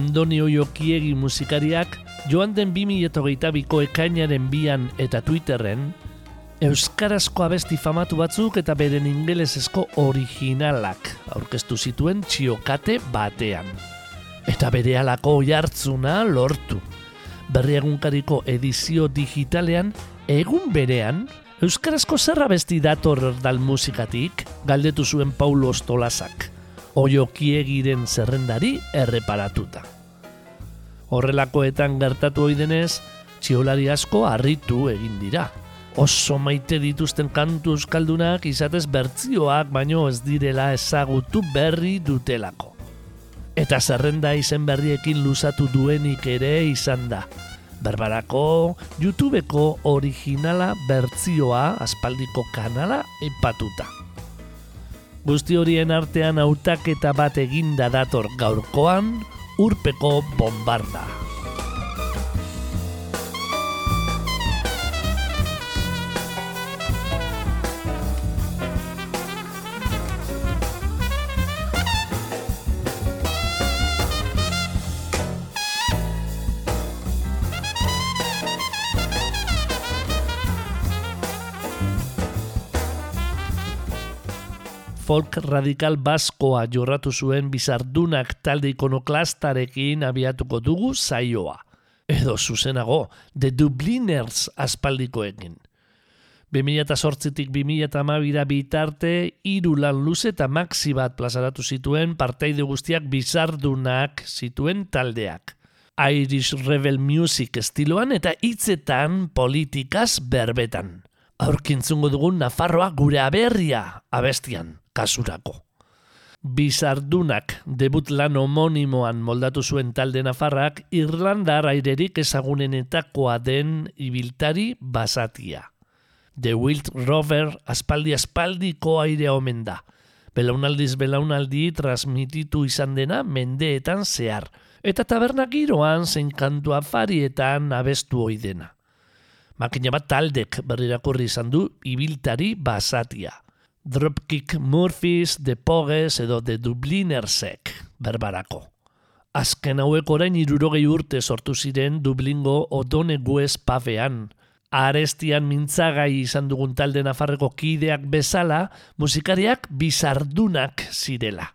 Andonio Jokiegi musikariak joan den 2008ko ekainaren bian eta Twitterren Euskarazko abesti famatu batzuk eta beren ingelesezko originalak aurkeztu zituen txiokate batean. Eta bere alako jartzuna lortu. Berri egunkariko edizio digitalean egun berean Euskarazko zerra besti dator dal musikatik galdetu zuen Paulo Ostolazak oiokiegiren zerrendari erreparatuta. Horrelakoetan gertatu ohi denez, txiolari asko harritu egin dira. Oso maite dituzten kantu euskaldunak izatez bertzioak baino ez direla ezagutu berri dutelako. Eta zerrenda izen berriekin luzatu duenik ere izan da. Berbarako, YouTubeko originala bertzioa aspaldiko kanala epatuta. Guzti horien artean hautaketa bat eginda dator gaurkoan, urpeko bombarda. Folk radikal baskoa jorratu zuen bizardunak talde ikonoklastarekin abiatuko dugu zaioa. Edo zuzenago, The Dubliners aspaldikoekin. 2008-tik 2008 bitarte, iru lan luze eta maxi bat plazaratu zituen parteide guztiak bizardunak zituen taldeak. Irish Rebel Music estiloan eta hitzetan politikaz berbetan. Aurkintzungo dugun Nafarroa gure aberria abestian kasurako. Bizardunak debut lan homonimoan moldatu zuen talde nafarrak Irlandar airerik ezagunenetakoa den ibiltari basatia. The Wild Rover aspaldi aspaldiko aire omen da. Belaunaldiz belaunaldi transmititu izan dena mendeetan zehar. Eta taberna giroan zein kantu afarietan abestu oidena. Makina bat taldek berrirakurri izan du ibiltari basatia. Dropkick Murphys, The Pogues edo The Dublinersek berbarako. Azken hauek orain irurogei urte sortu ziren Dublingo Odone Guez pavean. Arestian mintzagai izan dugun talde nafarreko kideak bezala, musikariak bizardunak zirela.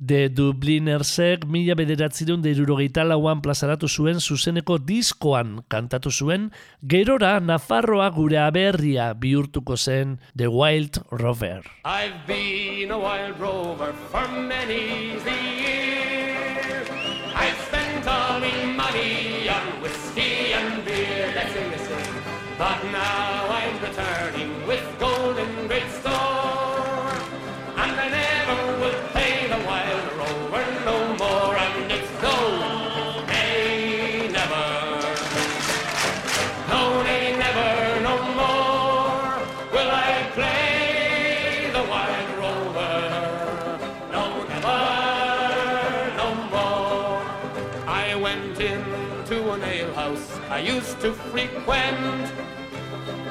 De Dublinersek mila bederatzerun deirurogeita lauan plazaratu zuen zuzeneko diskoan kantatu zuen, gerora Nafarroa gure aberria bihurtuko zen The Wild Rover. I've been a wild rover for many years. I've spent all my money on whiskey and beer, listen, listen. But now I'm returning to frequent.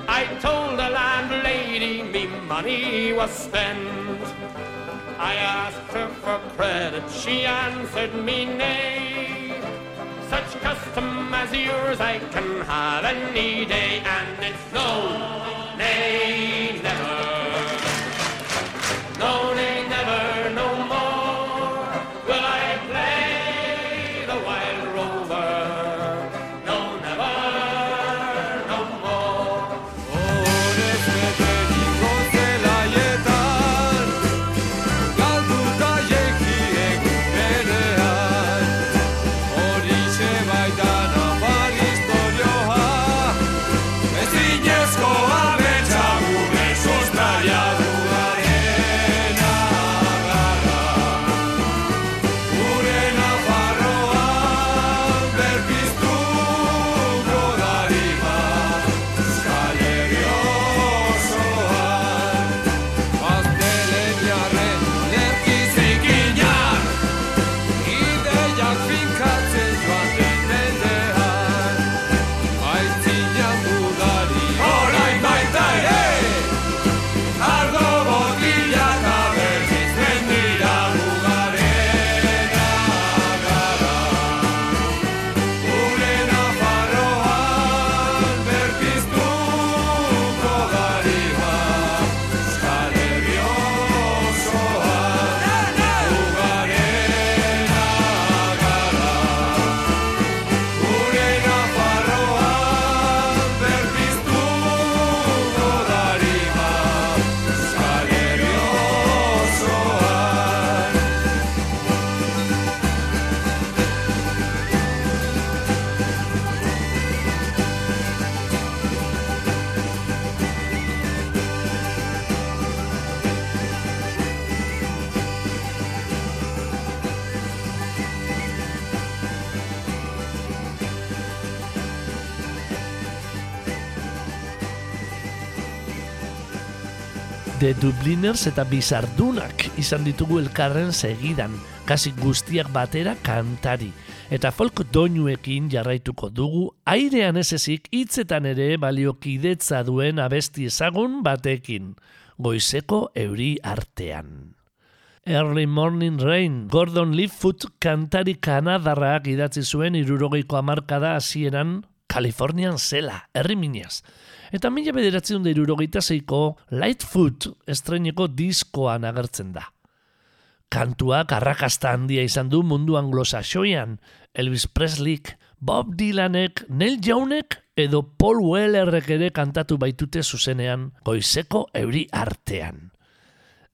I told the landlady me money was spent. I asked her for credit, she answered me nay. Such custom as yours I can have any day, and it's no, nay, never. No, nay, The Dubliners eta Bizardunak izan ditugu elkarren segidan, kasi guztiak batera kantari. Eta folk doinuekin jarraituko dugu, airean ez ezik hitzetan ere baliokidetza duen abesti ezagun batekin, goizeko euri artean. Early Morning Rain, Gordon Leaffoot kantari kanadarrak idatzi zuen irurogeiko amarkada hasieran Kalifornian zela, herri minez. Eta mila bederatzen da irurogeita zeiko Lightfoot estreneko diskoan agertzen da. Kantuak arrakasta handia izan du mundu anglosaxoian, Elvis Presleyk, Bob Dylanek, Neil Youngek edo Paul Wellerrek ere kantatu baitute zuzenean goizeko euri artean.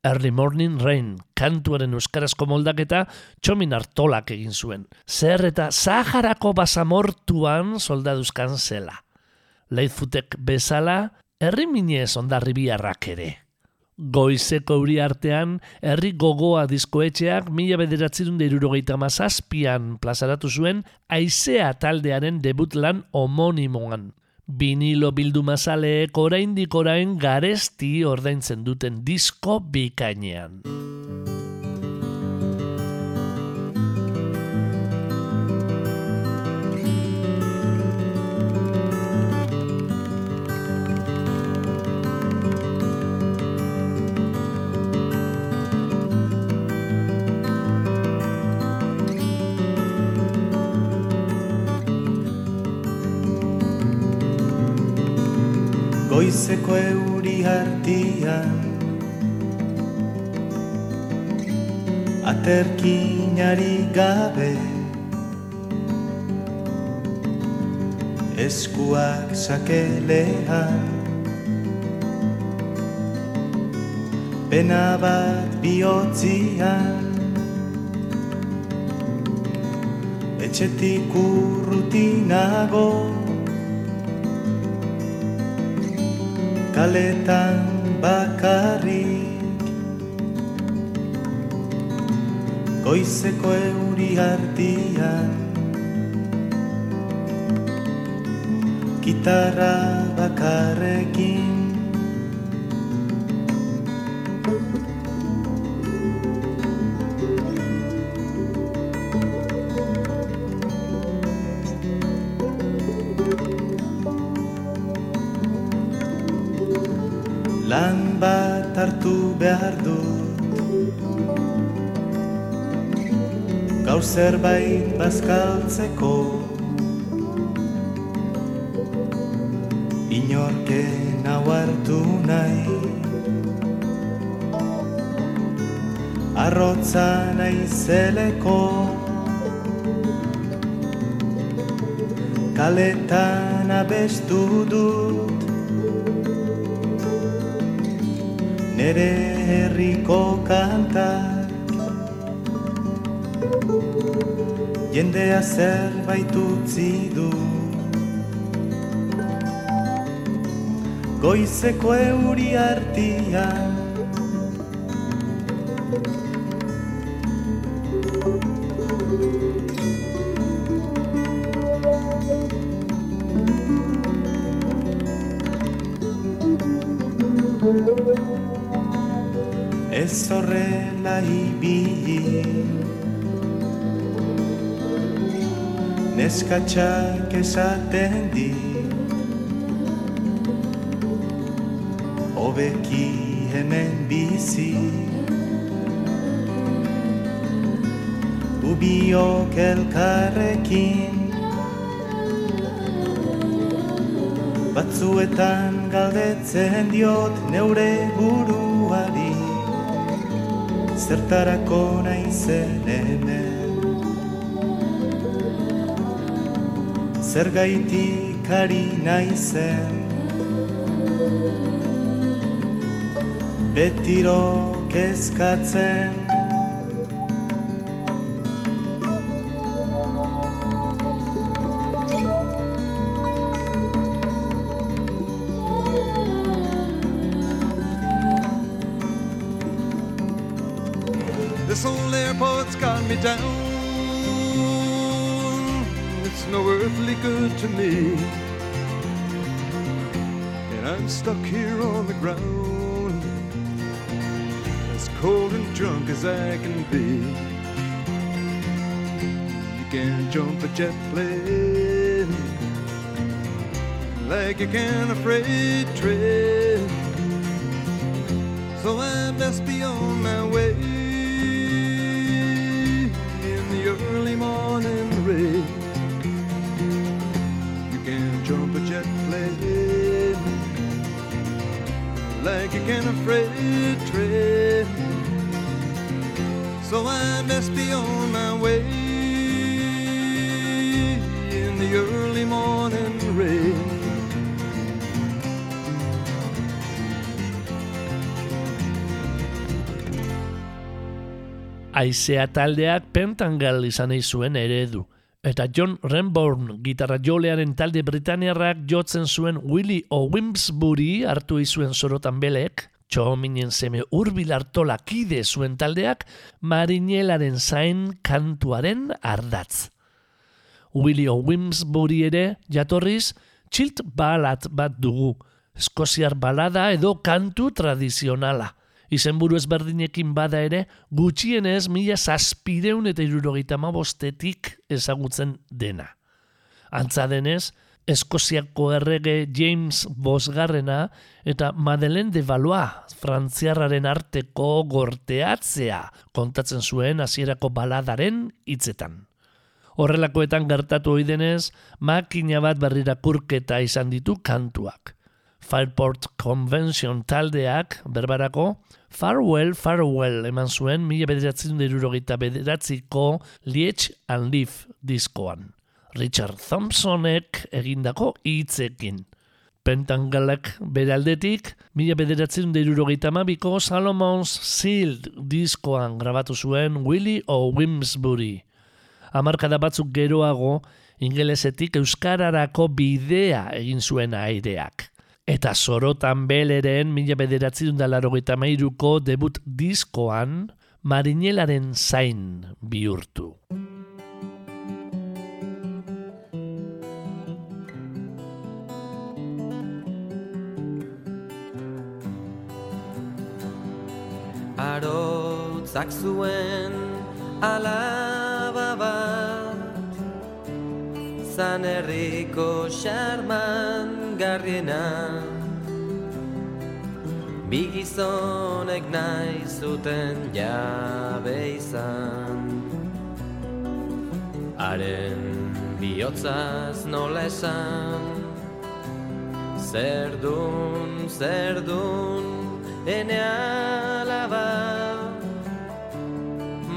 Early Morning Rain kantuaren euskarazko moldaketa txomin hartolak egin zuen. Zer eta Saharako basamortuan soldaduzkan zela. Leitfutek bezala, herri minez ondarri biarrak ere. Goizeko euri artean, herri gogoa diskoetxeak mila bederatzerun deirurogeita mazazpian plazaratu zuen aizea taldearen debut lan homonimoan. Vinilo bildu mazaleek oraindik orain garesti ordaintzen duten disko bikainean. Goizeko euri hartian Aterkinari gabe Eskuak sakelean. Pena bat bihotzian. Etxetik urrutinago kaletan bakarrik Goizeko euri hartian Gitarra bakarrekin zerbait bazkaltzeko. Inorken hau hartu nahi. Arrotza naizeleko Kaletan abestu dut. Nere herriko kantak Jendea zerbait utzi du. Goizeko euri artian Neskatxak esaten di Hobeki hemen bizi Ubiok elkarrekin Batzuetan galdetzen diot neure buruari. Zertarako naizen hemen Zergaitik ari naizen. Betiro kezkatzen stuck here on the ground, as cold and drunk as I can be. You can't jump a jet plane like you can a freight train. So I best be on my way in the early morning rain. Like you can a freight train. So I best be on my way in the early morning rain. Aizea taldeak pentangal izan zuen eredu. Eta John Renborn, gitarra jolearen talde Britaniarrak jotzen zuen Willie o Wimsbury hartu izuen sorotan belek, txominen seme urbil hartola kide zuen taldeak, marinelaren zain kantuaren ardatz. Willie o Wimsbury ere, jatorriz, txilt balat bat dugu, eskoziar balada edo kantu tradizionala. Izenburu ezberdinekin bada ere, gutxienez mila zazpideun eta irurogeita bostetik ezagutzen dena. Antza denez, Eskoziako errege James Bosgarrena eta Madeleine de Valois frantziarraren arteko gorteatzea kontatzen zuen hasierako baladaren hitzetan. Horrelakoetan gertatu ohi denez, makina bat berrirakurketa izan ditu kantuak. Fireport Convention taldeak, berbarako, Farewell, Farewell eman zuen mila bederatzen derurogeita bederatziko Liech and Leaf diskoan. Richard Thompsonek egindako hitzekin. Pentangalak beraldetik, mila bederatzen derurogeita mabiko Salomon's Sealed diskoan grabatu zuen Willie o Wimsbury. Hamarkada batzuk geroago, ingelesetik euskararako bidea egin zuen aireak. Eta sorotan beleren mila bederatzen dalarogeita mairuko debut diskoan marinelaren zain bihurtu. Arotzak zuen alaba bat Zan herriko xarman garriena Bi gizonek nahi zuten jabe izan. Haren bihotzaz nola esan? Zer dun, zer dun, ene alaba.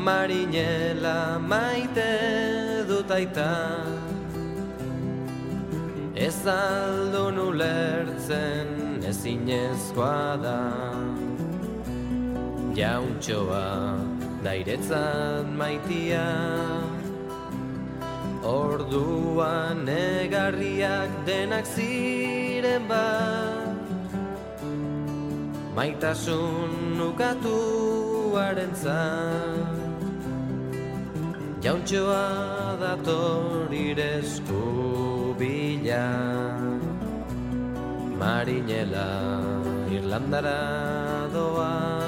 Marinela maite dut aita Ez aldun ulertzen ezinezkoa da. Jauntxoa dairetzat maitia. Orduan negarriak denak ziren bat. Maitasun ukatuaren zan Jauntxoa dator iresku bila Marinela Irlandara doa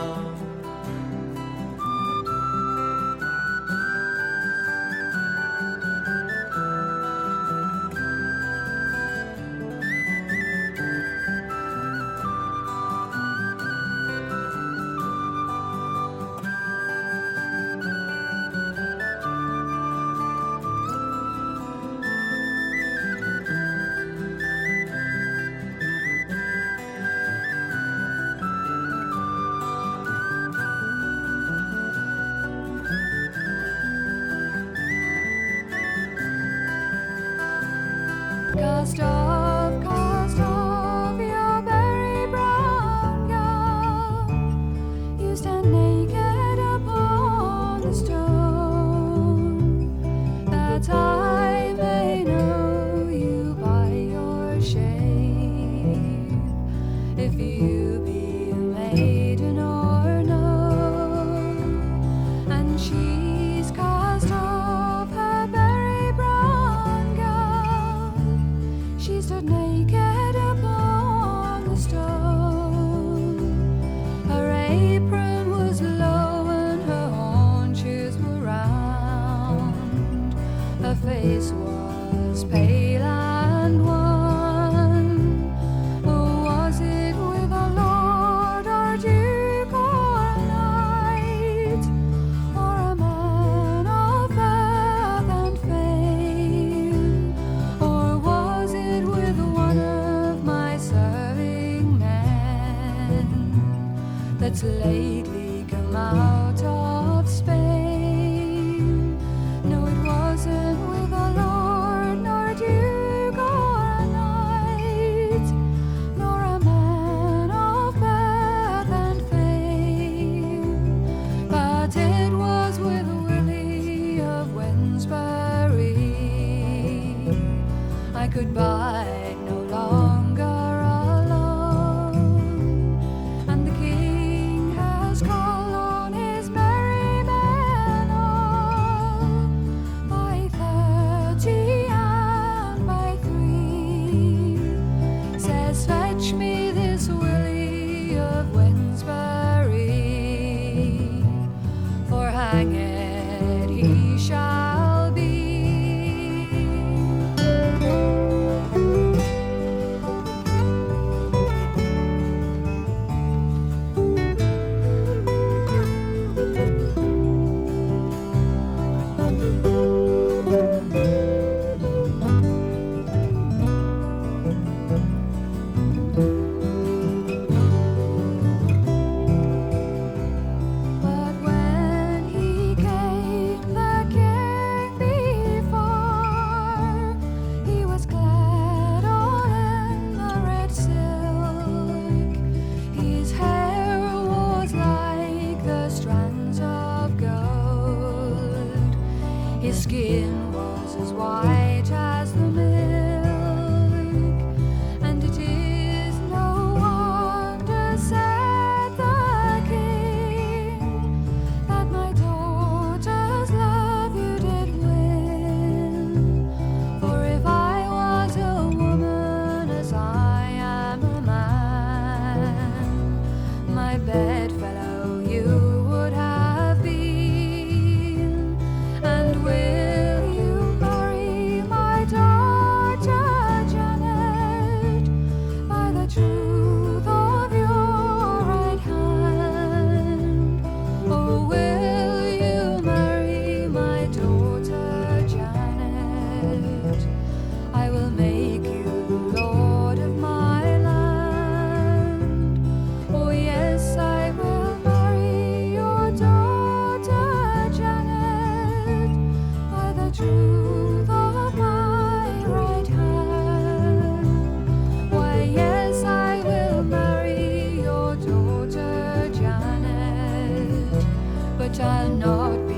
but I'll not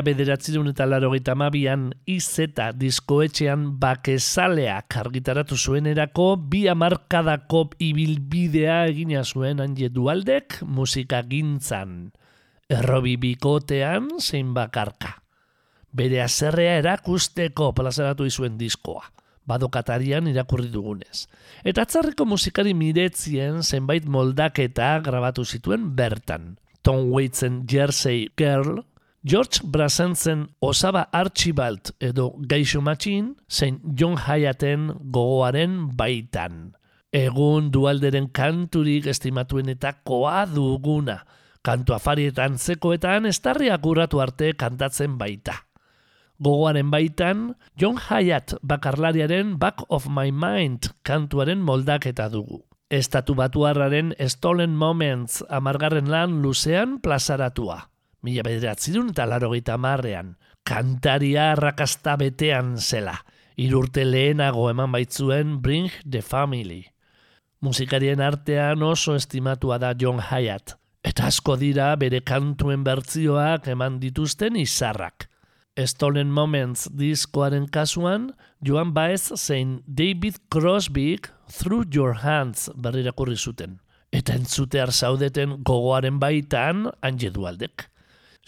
Mila bederatzireun eta larogeita mabian izeta diskoetxean bakezaleak argitaratu zuenerako bi amarkadako ibilbidea egina zuen hanje dualdek musika gintzan. Errobi bikotean zein bakarka. Bere azerrea erakusteko plazaratu izuen diskoa badokatarian irakurri dugunez. Eta atzarriko musikari miretzien zenbait moldaketa grabatu zituen bertan. Tom Waitsen Jersey Girl, George Brazentzen Osaba Archibald edo Gaixo Matxin, zein John Hyatten gogoaren baitan. Egun dualderen kanturik estimatuenetakoa duguna. Kantu afarietan zekoetan estarriak urratu arte kantatzen baita. Gogoaren baitan, John Hyatt bakarlariaren Back of My Mind kantuaren moldaketa dugu. Estatu batuarraren Stolen Moments amargarren lan luzean plazaratua. Mila bederatzirun eta larogeita marrean. Kantaria arrakasta betean zela. Irurte lehenago eman baitzuen Bring the Family. Musikarien artean oso estimatua da John Hyatt. Eta asko dira bere kantuen bertzioak eman dituzten izarrak. Stolen Moments diskoaren kasuan, Joan Baez zein David Crosbyk Through Your Hands berrirakurri zuten. Eta entzutear zaudeten gogoaren baitan anje dualdek.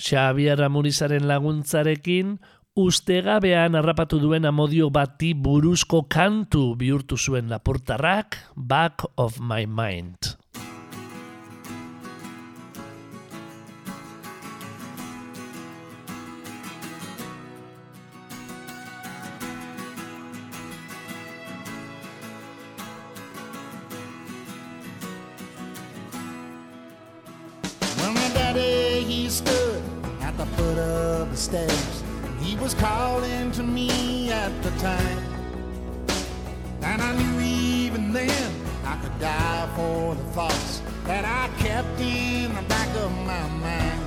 Xabier Amurizaren laguntzarekin, ustegabean harrapatu duen amodio bati buruzko kantu bihurtu zuen lapurtarrak Back of My Mind. Well, my daddy, he stood the foot of the stairs. He was calling to me at the time. And I knew even then I could die for the thoughts that I kept in the back of my mind.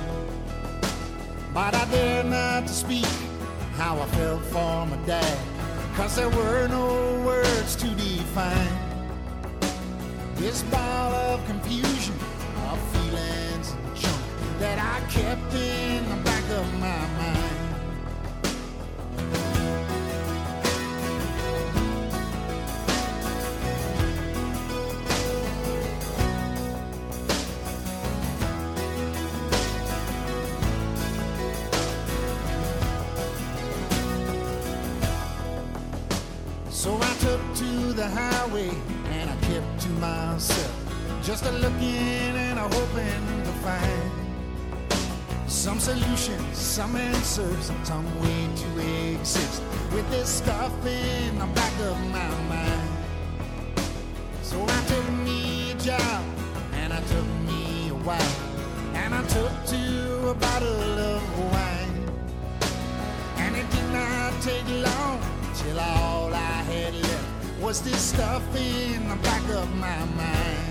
But I dared not to speak how I felt for my dad. Cause there were no words to define this ball of confusion of junk that I kept in the back of my mind. So I took to the highway and I kept to myself, just a looking and a hoping to find some solutions, some answers, some way to exist with this stuff in the back of my mind. So I took me a job and I took me a wife and I took to a bottle of wine. And it did not take long till all I had left was this stuff in the back of my mind.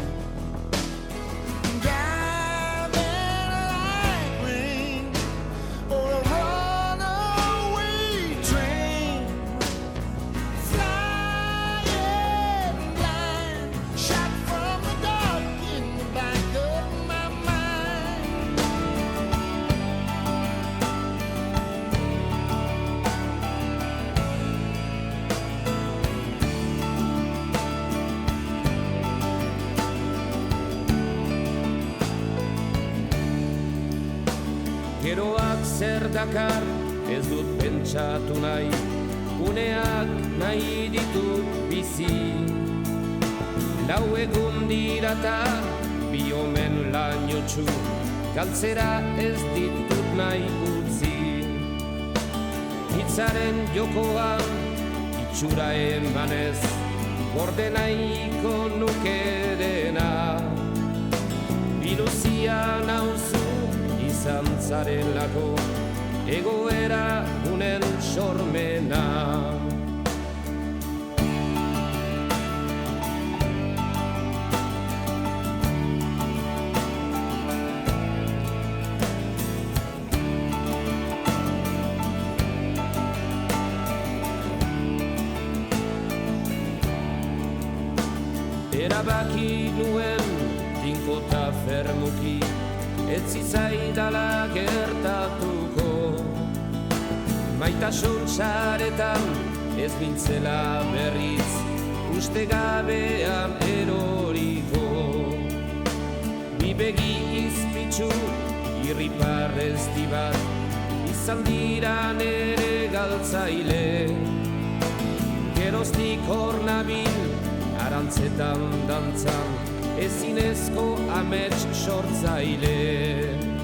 Dakar ez dut pentsatu nahi Uneak nahi ditut bizi. Lau egun dirata bi omen lainotxu Galtzera ez ditut nahi utzi. Hitzaren jokoan itxura emanez Gorde nahiko nuke dena. Biluzia nauzu izan zarelako Egoera unen sormena. Erabaki nuen tinkota fermuki Ez zitzaidala gertatuko Maitasun saretan ez nintzela berriz Uste gabean eroriko Bi begi izpitzu irriparrez dibat Izan dira nere galtzaile Geroztik hor nabil arantzetan dantzan ezinezko amets sortzaile.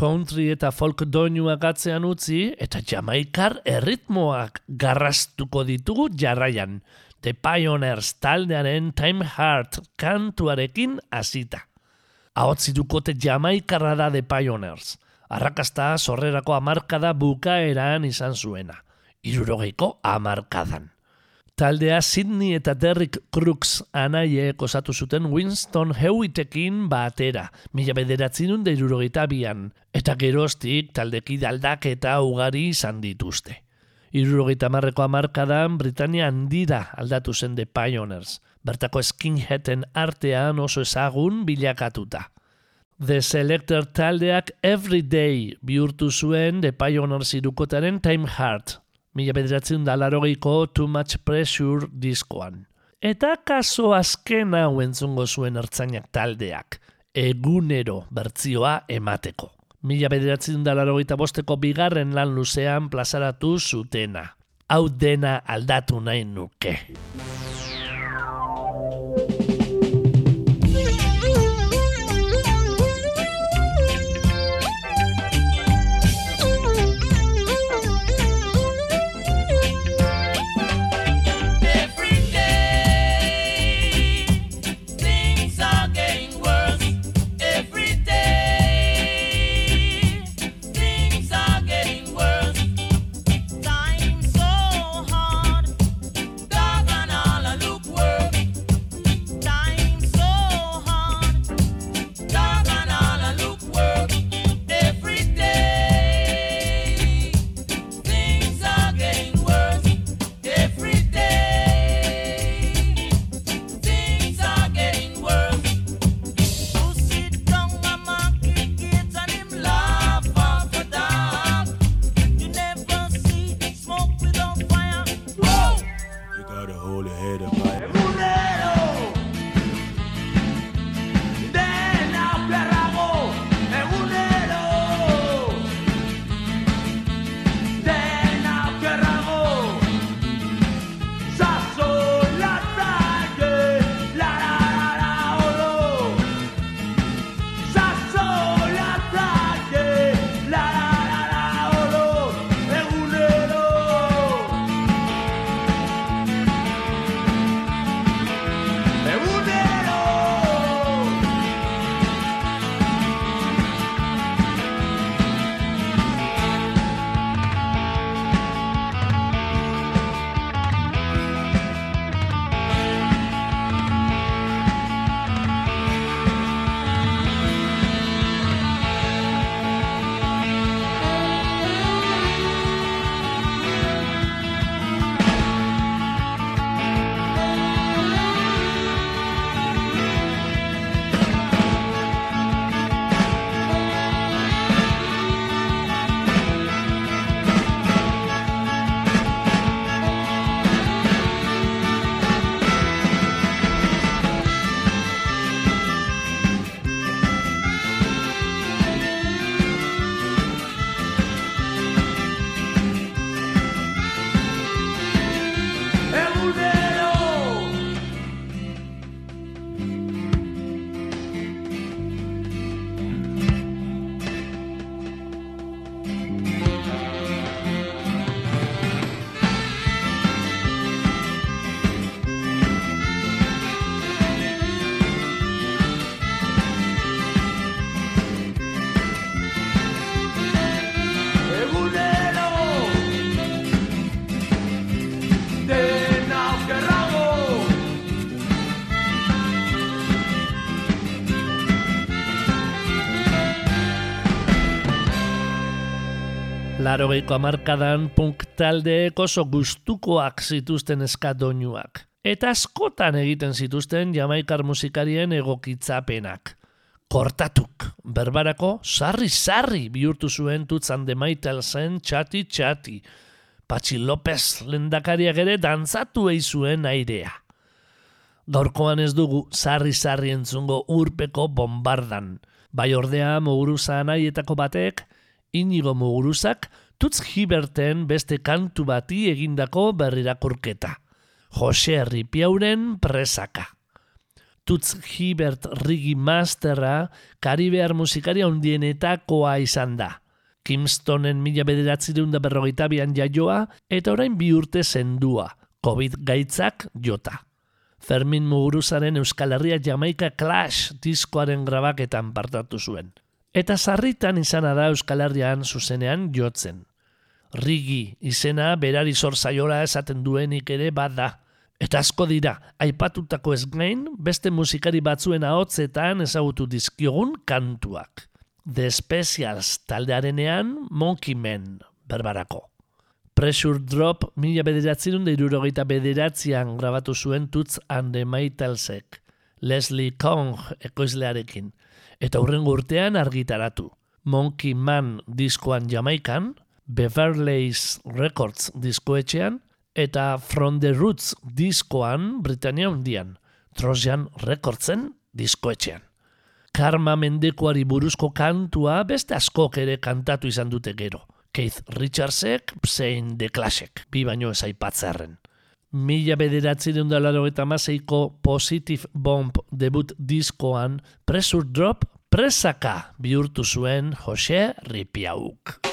Country eta folk doinuak atzean utzi eta jamaikar erritmoak garrastuko ditugu jarraian. The Pioneers taldearen Time Heart kantuarekin hasita. Ahotzi dukote jamaikarra da The Pioneers. Arrakasta sorrerako amarkada bukaeran izan zuena. Irurogeiko amarkadan. Taldea Sydney eta Derrick Crooks anaiek osatu zuten Winston Hewittekin batera, mila bederatzen da irurogeita bian, eta geroztik taldeki daldak eta ugari izan dituzte. Irurogeita marreko amarkadan Britania handira aldatu zen The Pioneers, bertako skinheaden artean oso ezagun bilakatuta. The Selector taldeak Everyday bihurtu zuen The Pioneers irukotaren Time Heart, mila bederatzen da larogeiko Too Much Pressure diskoan. Eta kaso azken hau entzungo zuen ertzainak taldeak, egunero bertzioa emateko. Mila bederatzen da larogeita bosteko bigarren lan luzean plazaratu zutena. Hau dena aldatu nahi nuke. Larogeiko amarkadan punk taldeek oso gustukoak zituzten eskadoinuak. Eta askotan egiten zituzten jamaikar musikarien egokitzapenak. Kortatuk, berbarako sarri-sarri bihurtu zuen tutzan de zen txati-txati. Patxi López lendakariak ere dantzatu zuen airea. Gaurkoan ez dugu sarri-sarri entzungo urpeko bombardan. Bai ordea muguruza anaietako batek, inigo muguruzak tutz hiberten beste kantu bati egindako berrirakurketa. Jose Ripiauren presaka. Tutz Hibert Rigi Masterra Karibear musikaria handienetakoa izan da. Kimstonen mila bederatzireun da berrogeita bian jaioa eta orain bi urte zendua, COVID gaitzak jota. Fermin Muguruzaren Euskal Herria Jamaika Clash diskoaren grabaketan partatu zuen. Eta sarritan izana da Euskal Herrian zuzenean jotzen. Rigi izena berari zor zaiora esaten duenik ere bada. Eta asko dira, aipatutako ez gain, beste musikari batzuen ahotzetan ezagutu dizkiogun kantuak. The Specials taldearenean Monkey Man berbarako. Pressure Drop mila bederatzerun da irurogeita bederatzean grabatu zuen Tutz and the Leslie Kong ekoizlearekin, eta hurrengo urtean argitaratu. Monkey Man diskoan Jamaikan, Beverly's Records diskoetxean, eta From the Roots diskoan Britania hundian, Trojan Recordsen diskoetxean. Karma mendekuari buruzko kantua beste askok ere kantatu izan dute gero. Keith Richardsek, zein The Clashek, bi baino ez aipatzerren. Mila bederatzi deun dalaro eta maseiko Positive Bomb debut diskoan Pressure Drop presaka bihurtu zuen Jose Ripiauk.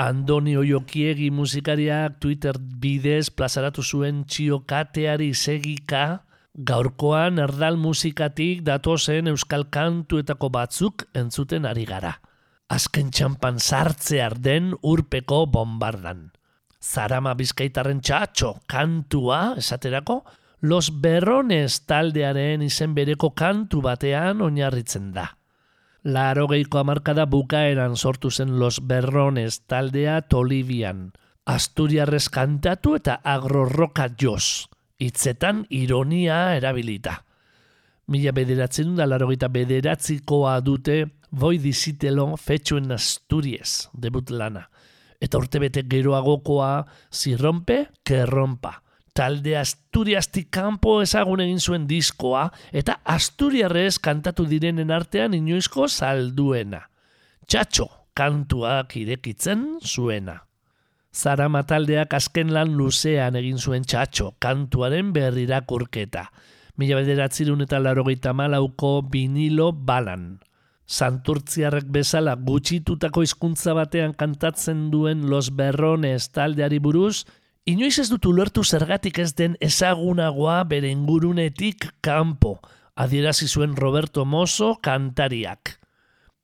Andoni Oiokiegi musikariak Twitter bidez plazaratu zuen txiokateari segika, gaurkoan erdal musikatik datozen euskal kantuetako batzuk entzuten ari gara. Azken txampan sartzear den urpeko bombardan. Zarama bizkaitarren txatxo kantua, esaterako, Los Berrones taldearen izen bereko kantu batean oinarritzen da. Laro geiko amarkada bukaeran sortu zen Los Berrones taldea Tolibian. Asturiarrez kantatu eta agrorroka joz. Hitzetan ironia erabilita. Mila bederatzen da laro bederatzikoa dute Boi dizitelo fetxuen Asturiez, debut lana. Eta urtebete geroagokoa zirrompe, kerrompa talde Asturiastik kanpo ezagun egin zuen diskoa eta Asturiarrez kantatu direnen artean inoizko salduena. Txatxo kantuak irekitzen zuena. Zarama taldeak azken lan luzean egin zuen txatxo kantuaren berrirakurketa. Mila bederatzirun eta larogeita malauko vinilo balan. Santurtziarrek bezala gutxitutako hizkuntza batean kantatzen duen Los Berrones taldeari buruz, Inoiz ez dut ulertu zergatik ez den ezagunagoa bere ingurunetik kanpo, adierazi zuen Roberto Mosso kantariak.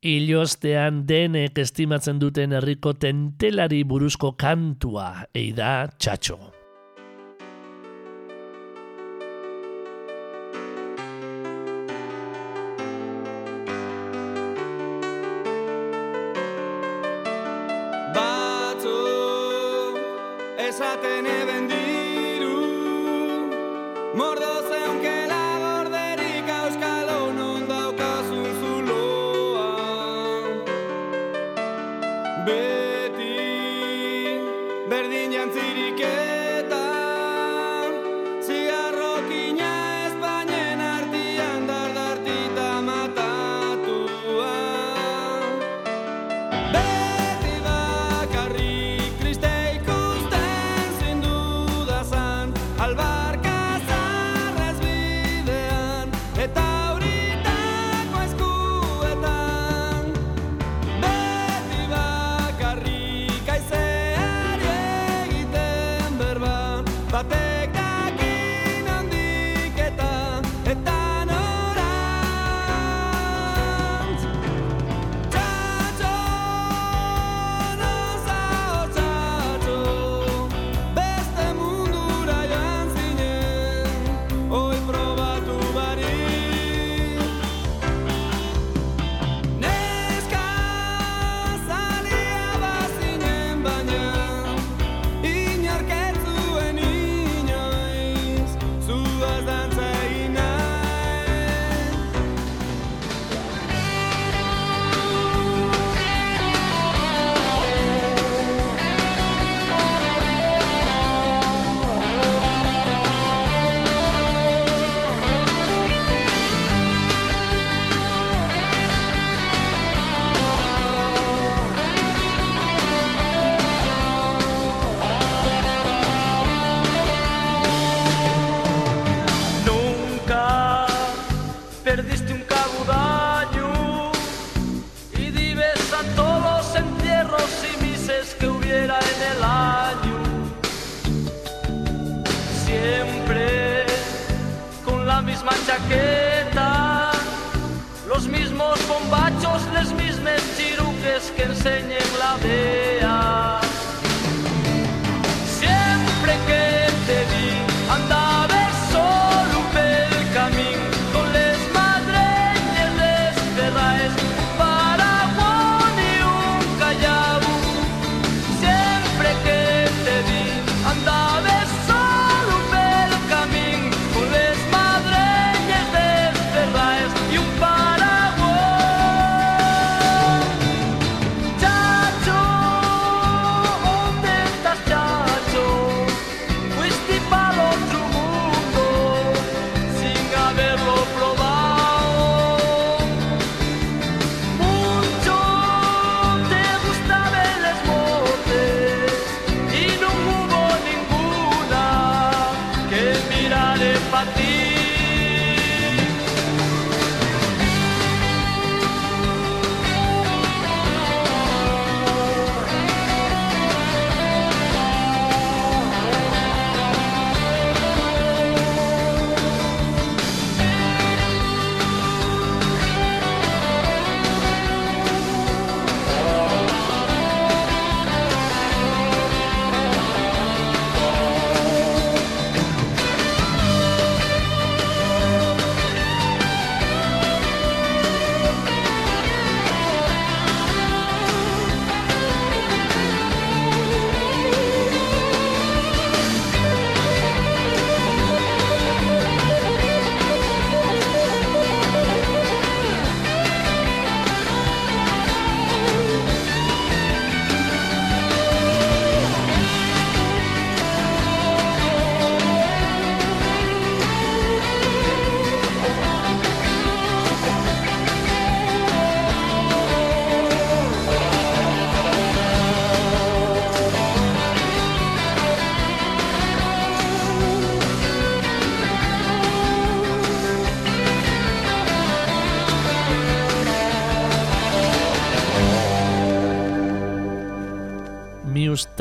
Iloztean denek estimatzen duten herriko tentelari buruzko kantua, eida txatxo.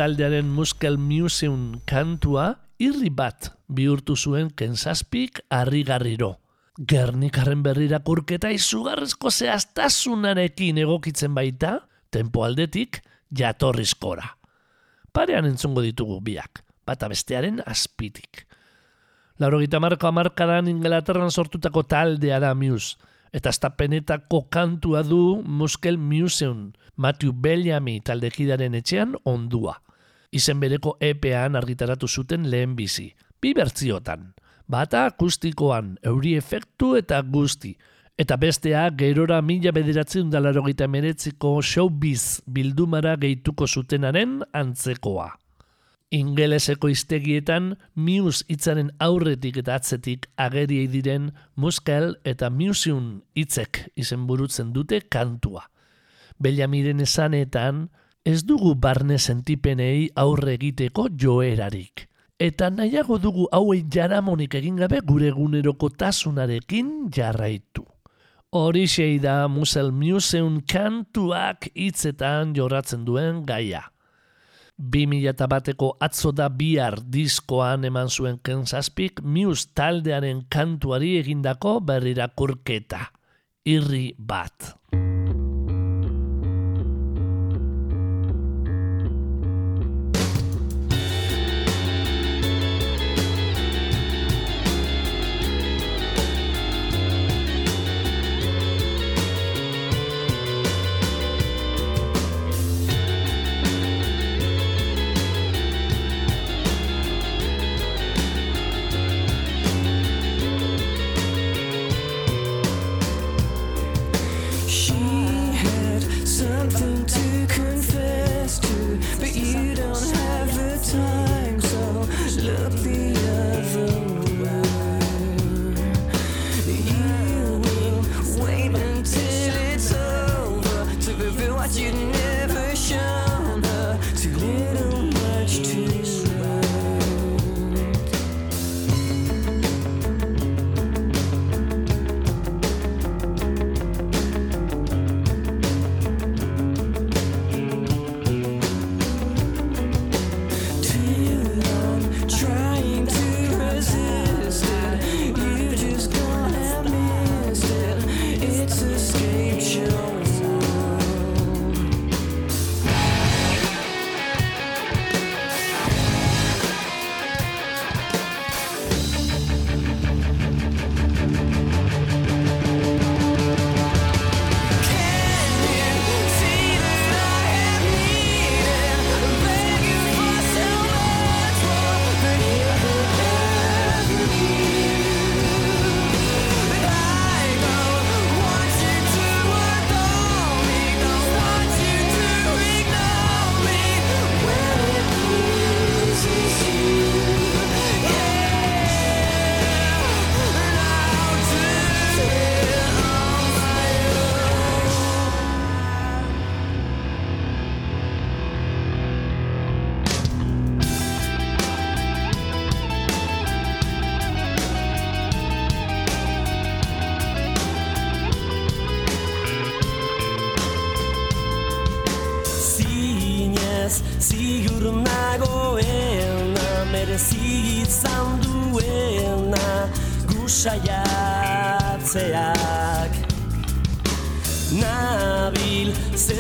Taldearen Muskel Museum kantua irri bat bihurtu zuen kensaspik harrigarriro. Gernikarren berrirakurketa izugarrizko zehaztasunarekin egokitzen baita, tempo aldetik jatorrizkora. Parean entzungo ditugu biak, bata bestearen azpitik. Laurogita marko amarkadan Inglaterran sortutako taldea da Muse, eta estapenetako kantua du Muskel Museum, Matthew Bellamy taldekidaren etxean ondua. Izen bereko EPEan argitaratu zuten lehen bizi, bi bertziotan. Bata akustikoan, euri efektu eta guzti, eta bestea gerora mila bederatzen dalarogeita meretziko showbiz bildumara gehituko zutenaren antzekoa. Ingeleseko iztegietan Muse hitzaren aurretik eta atzetik ageriei diren Muskel eta Museum hitzek izenburutzen dute kantua. Bellamiren esanetan ez dugu barne sentipenei aurre egiteko joerarik. Eta nahiago dugu hauei jaramonik egin gabe gure eguneroko tasunarekin jarraitu. Horixei da Musel Museum kantuak hitzetan jorratzen duen gaia. 2000 bateko atzo da bihar diskoan eman zuen kensaspik Muse taldearen kantuari egindako berrirakurketa. Irri bat.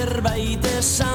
Zerbait esan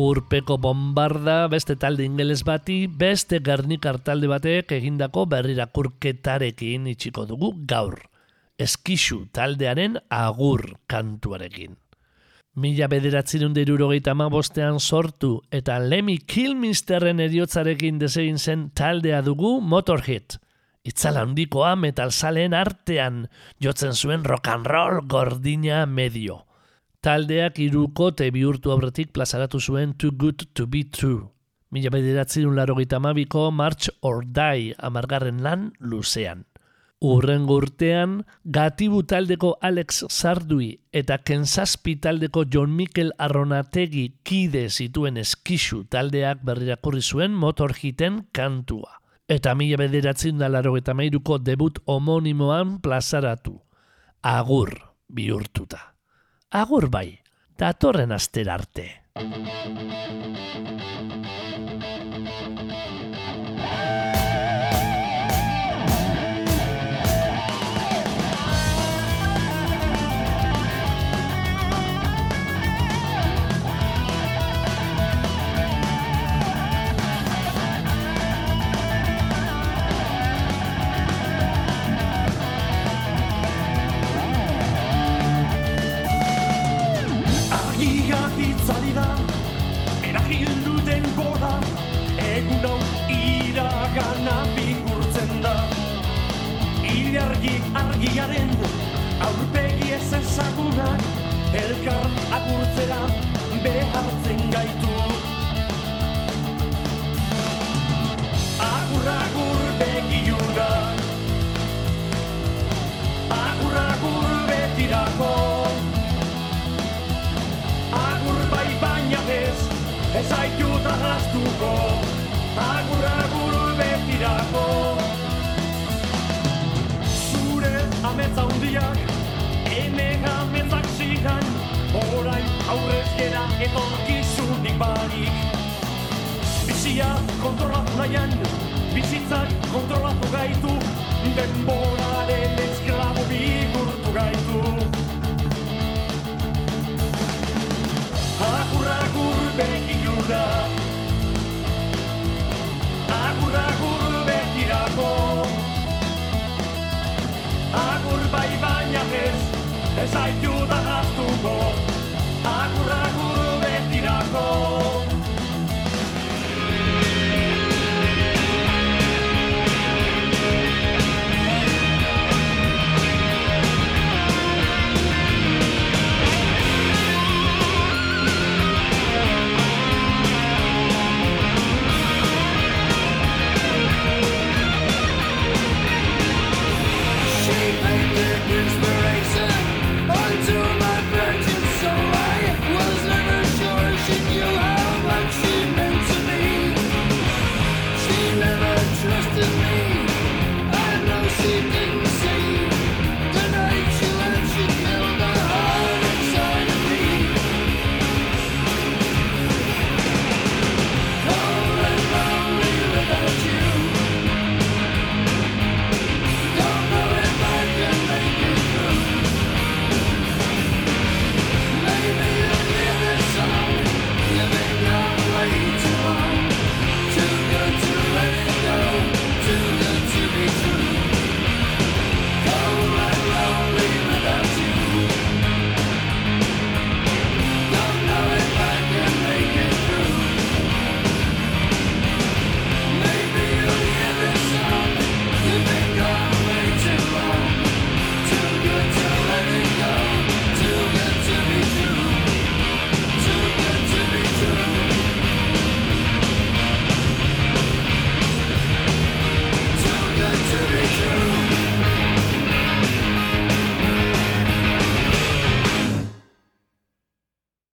Urpeko bombarda beste talde ingeles bati, beste garnikar talde batek egindako berrirakurketarekin itxiko dugu gaur. Eskixu taldearen agur kantuarekin. Mila bederatzerun derurogeita bostean sortu eta Lemmy Kilmisterren eriotzarekin desegin zen taldea dugu Motorhead. Itzala handikoa metalzaleen artean jotzen zuen rock and roll gordina medio. Taldeak irukote bihurtu aurretik plazaratu zuen Too Good To Be True. Mila bederatzerun larogeita amabiko March or Die amargarren lan luzean. Urrengo urtean, gatibu taldeko Alex Sardui eta Kensazpi taldeko John Mikel Arronategi kide zituen eskixu taldeak berrirakurri zuen motorhiten kantua. Eta mila bederatzen da laro eta mairuko debut homonimoan plazaratu. Agur bihurtuta. Agur bai, datorren aster arte.